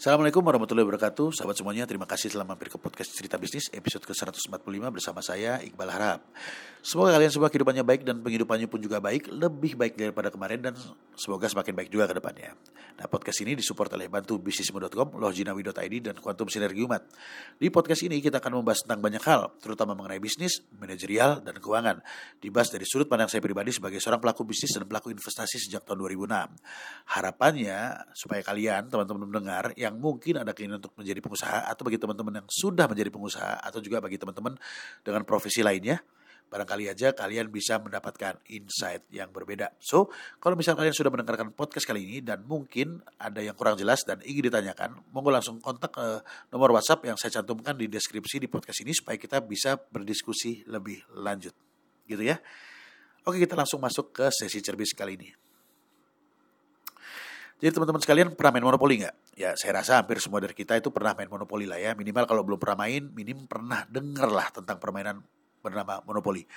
Assalamualaikum warahmatullahi wabarakatuh. Sahabat semuanya terima kasih telah mampir ke podcast cerita bisnis episode ke-145 bersama saya Iqbal Harap. Semoga kalian semua kehidupannya baik dan penghidupannya pun juga baik Lebih baik daripada kemarin dan semoga semakin baik juga ke depannya. Nah podcast ini disupport oleh bantu bisnismu.com, lohjinawi.id dan Quantum Sinergi Umat. Di podcast ini kita akan membahas tentang banyak hal Terutama mengenai bisnis, manajerial, dan keuangan. Dibahas dari sudut pandang saya pribadi sebagai seorang pelaku bisnis dan pelaku investasi sejak tahun 2006 Harapannya supaya kalian teman-teman mendengar yang yang mungkin ada keinginan untuk menjadi pengusaha atau bagi teman-teman yang sudah menjadi pengusaha atau juga bagi teman-teman dengan profesi lainnya barangkali aja kalian bisa mendapatkan insight yang berbeda. So, kalau misalnya kalian sudah mendengarkan podcast kali ini dan mungkin ada yang kurang jelas dan ingin ditanyakan, monggo langsung kontak ke nomor WhatsApp yang saya cantumkan di deskripsi di podcast ini supaya kita bisa berdiskusi lebih lanjut. Gitu ya. Oke, kita langsung masuk ke sesi cerbis kali ini. Jadi teman-teman sekalian pernah main monopoli nggak? Ya saya rasa hampir semua dari kita itu pernah main monopoli lah ya. Minimal kalau belum pernah main, minim pernah denger lah tentang permainan bernama monopoli.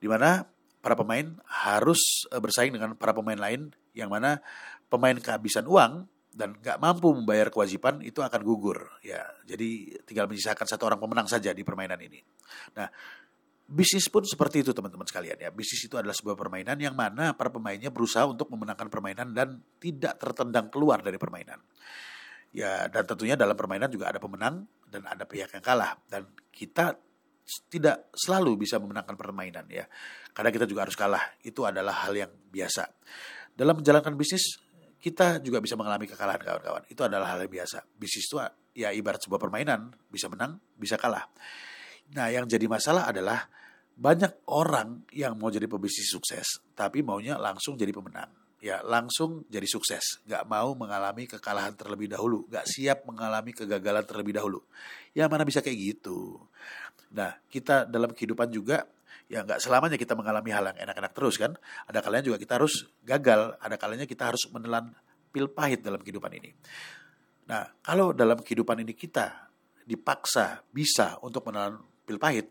Di mana para pemain harus eh, bersaing dengan para pemain lain yang mana pemain kehabisan uang dan nggak mampu membayar kewajiban itu akan gugur ya jadi tinggal menyisakan satu orang pemenang saja di permainan ini nah bisnis pun seperti itu teman-teman sekalian ya. Bisnis itu adalah sebuah permainan yang mana para pemainnya berusaha untuk memenangkan permainan dan tidak tertendang keluar dari permainan. Ya dan tentunya dalam permainan juga ada pemenang dan ada pihak yang kalah dan kita tidak selalu bisa memenangkan permainan ya. Karena kita juga harus kalah. Itu adalah hal yang biasa. Dalam menjalankan bisnis kita juga bisa mengalami kekalahan kawan-kawan. Itu adalah hal yang biasa. Bisnis itu ya ibarat sebuah permainan, bisa menang, bisa kalah. Nah, yang jadi masalah adalah banyak orang yang mau jadi pebisnis sukses, tapi maunya langsung jadi pemenang. Ya, langsung jadi sukses. Gak mau mengalami kekalahan terlebih dahulu. Gak siap mengalami kegagalan terlebih dahulu. Ya, mana bisa kayak gitu. Nah, kita dalam kehidupan juga ya nggak selamanya kita mengalami hal yang enak-enak terus kan. Ada kalanya juga kita harus gagal, ada kalanya kita harus menelan pil pahit dalam kehidupan ini. Nah, kalau dalam kehidupan ini kita dipaksa bisa untuk menelan pil pahit.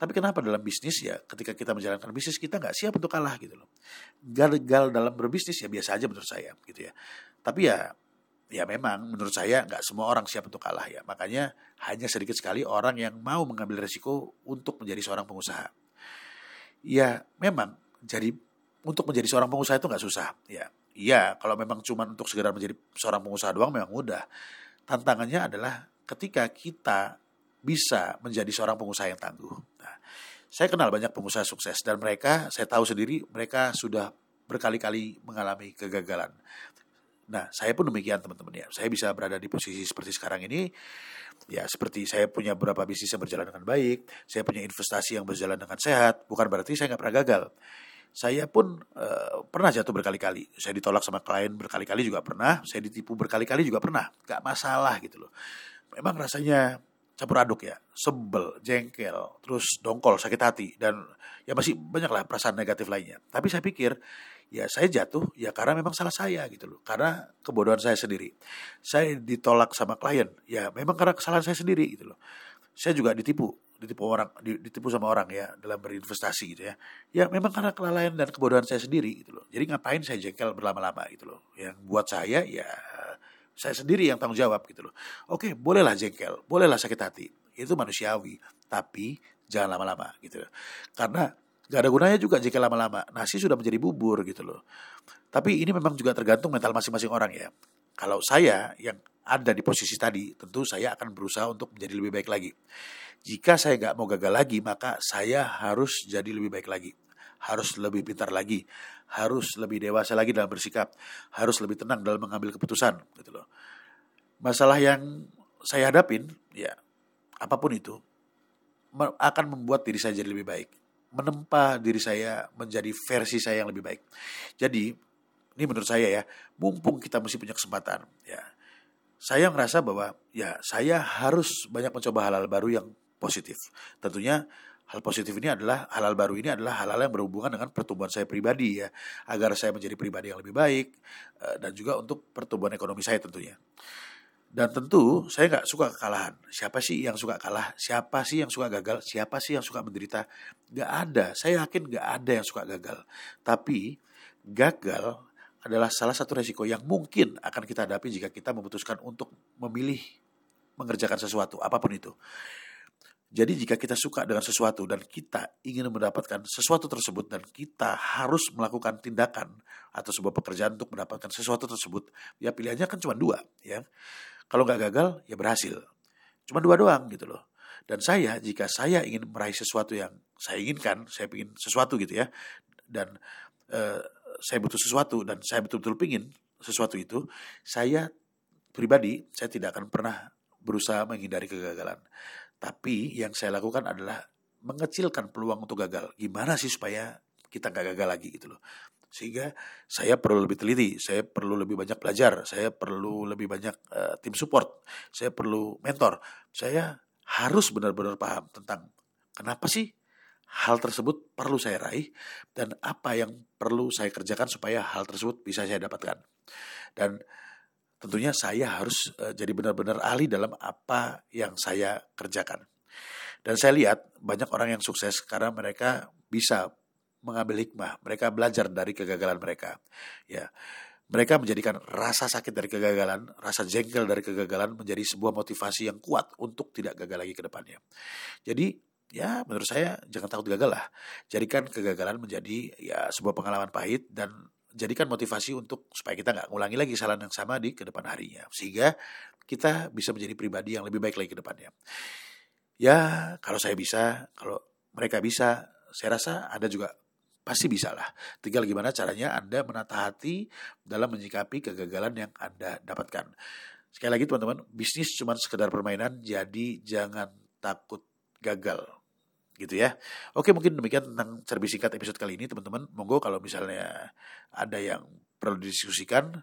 Tapi kenapa dalam bisnis ya ketika kita menjalankan bisnis kita nggak siap untuk kalah gitu loh. Gagal dalam berbisnis ya biasa aja menurut saya gitu ya. Tapi ya ya memang menurut saya nggak semua orang siap untuk kalah ya. Makanya hanya sedikit sekali orang yang mau mengambil resiko untuk menjadi seorang pengusaha. Ya memang jadi untuk menjadi seorang pengusaha itu nggak susah ya. Iya kalau memang cuma untuk segera menjadi seorang pengusaha doang memang mudah. Tantangannya adalah ketika kita bisa menjadi seorang pengusaha yang tangguh. Nah, saya kenal banyak pengusaha sukses dan mereka, saya tahu sendiri mereka sudah berkali-kali mengalami kegagalan. Nah, saya pun demikian teman-teman ya. Saya bisa berada di posisi seperti sekarang ini, ya seperti saya punya beberapa bisnis yang berjalan dengan baik, saya punya investasi yang berjalan dengan sehat, bukan berarti saya nggak pernah gagal. Saya pun uh, pernah jatuh berkali-kali. Saya ditolak sama klien berkali-kali juga pernah, saya ditipu berkali-kali juga pernah. Gak masalah gitu loh. Memang rasanya campur aduk ya, sebel, jengkel, terus dongkol, sakit hati dan ya masih banyak lah perasaan negatif lainnya. Tapi saya pikir ya saya jatuh ya karena memang salah saya gitu loh, karena kebodohan saya sendiri. Saya ditolak sama klien ya memang karena kesalahan saya sendiri gitu loh. Saya juga ditipu, ditipu orang, ditipu sama orang ya dalam berinvestasi gitu ya. Ya memang karena kelalaian dan kebodohan saya sendiri gitu loh. Jadi ngapain saya jengkel berlama-lama gitu loh. Yang buat saya ya saya sendiri yang tanggung jawab gitu loh. Oke, bolehlah jengkel, bolehlah sakit hati. Itu manusiawi, tapi jangan lama-lama gitu loh. Karena gak ada gunanya juga jengkel lama-lama. Nasi sudah menjadi bubur gitu loh. Tapi ini memang juga tergantung mental masing-masing orang ya. Kalau saya yang ada di posisi tadi, tentu saya akan berusaha untuk menjadi lebih baik lagi. Jika saya nggak mau gagal lagi, maka saya harus jadi lebih baik lagi harus lebih pintar lagi, harus lebih dewasa lagi dalam bersikap, harus lebih tenang dalam mengambil keputusan gitu loh. Masalah yang saya hadapin ya apa pun itu akan membuat diri saya jadi lebih baik, menempa diri saya menjadi versi saya yang lebih baik. Jadi ini menurut saya ya, mumpung kita mesti punya kesempatan ya. Saya merasa bahwa ya saya harus banyak mencoba hal-hal baru yang positif. Tentunya hal positif ini adalah hal-hal baru ini adalah hal-hal yang berhubungan dengan pertumbuhan saya pribadi ya. Agar saya menjadi pribadi yang lebih baik eh, dan juga untuk pertumbuhan ekonomi saya tentunya. Dan tentu saya nggak suka kekalahan. Siapa sih yang suka kalah? Siapa sih yang suka gagal? Siapa sih yang suka menderita? Nggak ada. Saya yakin nggak ada yang suka gagal. Tapi gagal adalah salah satu resiko yang mungkin akan kita hadapi jika kita memutuskan untuk memilih mengerjakan sesuatu, apa pun itu. Jadi jika kita suka dengan sesuatu dan kita ingin mendapatkan sesuatu tersebut dan kita harus melakukan tindakan atau sebuah pekerjaan untuk mendapatkan sesuatu tersebut, ya pilihannya kan cuma dua, ya. Kalau nggak gagal, ya berhasil. Cuma dua doang gitu loh. Dan saya, jika saya ingin meraih sesuatu yang saya inginkan, saya ingin sesuatu gitu ya, dan uh, saya butuh sesuatu dan saya betul-betul pingin sesuatu itu, saya pribadi saya tidak akan pernah berusaha menghindari kegagalan. Tapi yang saya lakukan adalah mengecilkan peluang untuk gagal. Gimana sih supaya kita nggak gagal lagi gitu loh. Sehingga saya perlu lebih teliti, saya perlu lebih banyak belajar, saya perlu lebih banyak uh, tim support, saya perlu mentor. Saya harus benar-benar paham tentang kenapa sih hal tersebut perlu saya raih dan apa yang perlu saya kerjakan supaya hal tersebut bisa saya dapatkan. Dan tentunya saya harus uh, jadi benar-benar ahli dalam apa yang saya kerjakan. Dan saya lihat banyak orang yang sukses karena mereka bisa mengambil hikmah, mereka belajar dari kegagalan mereka. Ya. Mereka menjadikan rasa sakit dari kegagalan, rasa jengkel dari kegagalan menjadi sebuah motivasi yang kuat untuk tidak gagal lagi ke depannya. Jadi ya menurut saya jangan takut gagal lah. Jadikan kegagalan menjadi ya sebuah pengalaman pahit dan jadikan motivasi untuk supaya kita nggak ngulangi lagi kesalahan yang sama di ke depan harinya. Sehingga kita bisa menjadi pribadi yang lebih baik lagi ke depannya. Ya kalau saya bisa kalau mereka bisa saya rasa anda juga pasti bisa lah. Tinggal gimana caranya anda menata hati dalam menyikapi kegagalan yang anda dapatkan. Sekali lagi teman-teman bisnis cuma sekedar permainan jadi jangan takut gagal gitu ya. Oke mungkin demikian tentang cerbi singkat episode kali ini teman-teman. Monggo kalau misalnya ada yang perlu didiskusikan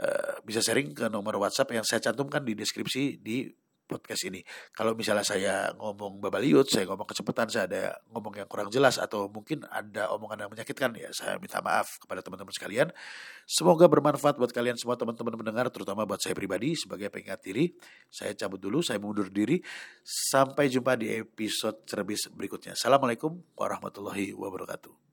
uh, bisa sharing ke nomor WhatsApp yang saya cantumkan di deskripsi di podcast ini. Kalau misalnya saya ngomong babaliut, saya ngomong kecepatan, saya ada ngomong yang kurang jelas atau mungkin ada omongan yang menyakitkan ya, saya minta maaf kepada teman-teman sekalian. Semoga bermanfaat buat kalian semua teman-teman mendengar, terutama buat saya pribadi sebagai pengingat diri. Saya cabut dulu, saya mundur diri. Sampai jumpa di episode cerbis berikutnya. Assalamualaikum warahmatullahi wabarakatuh.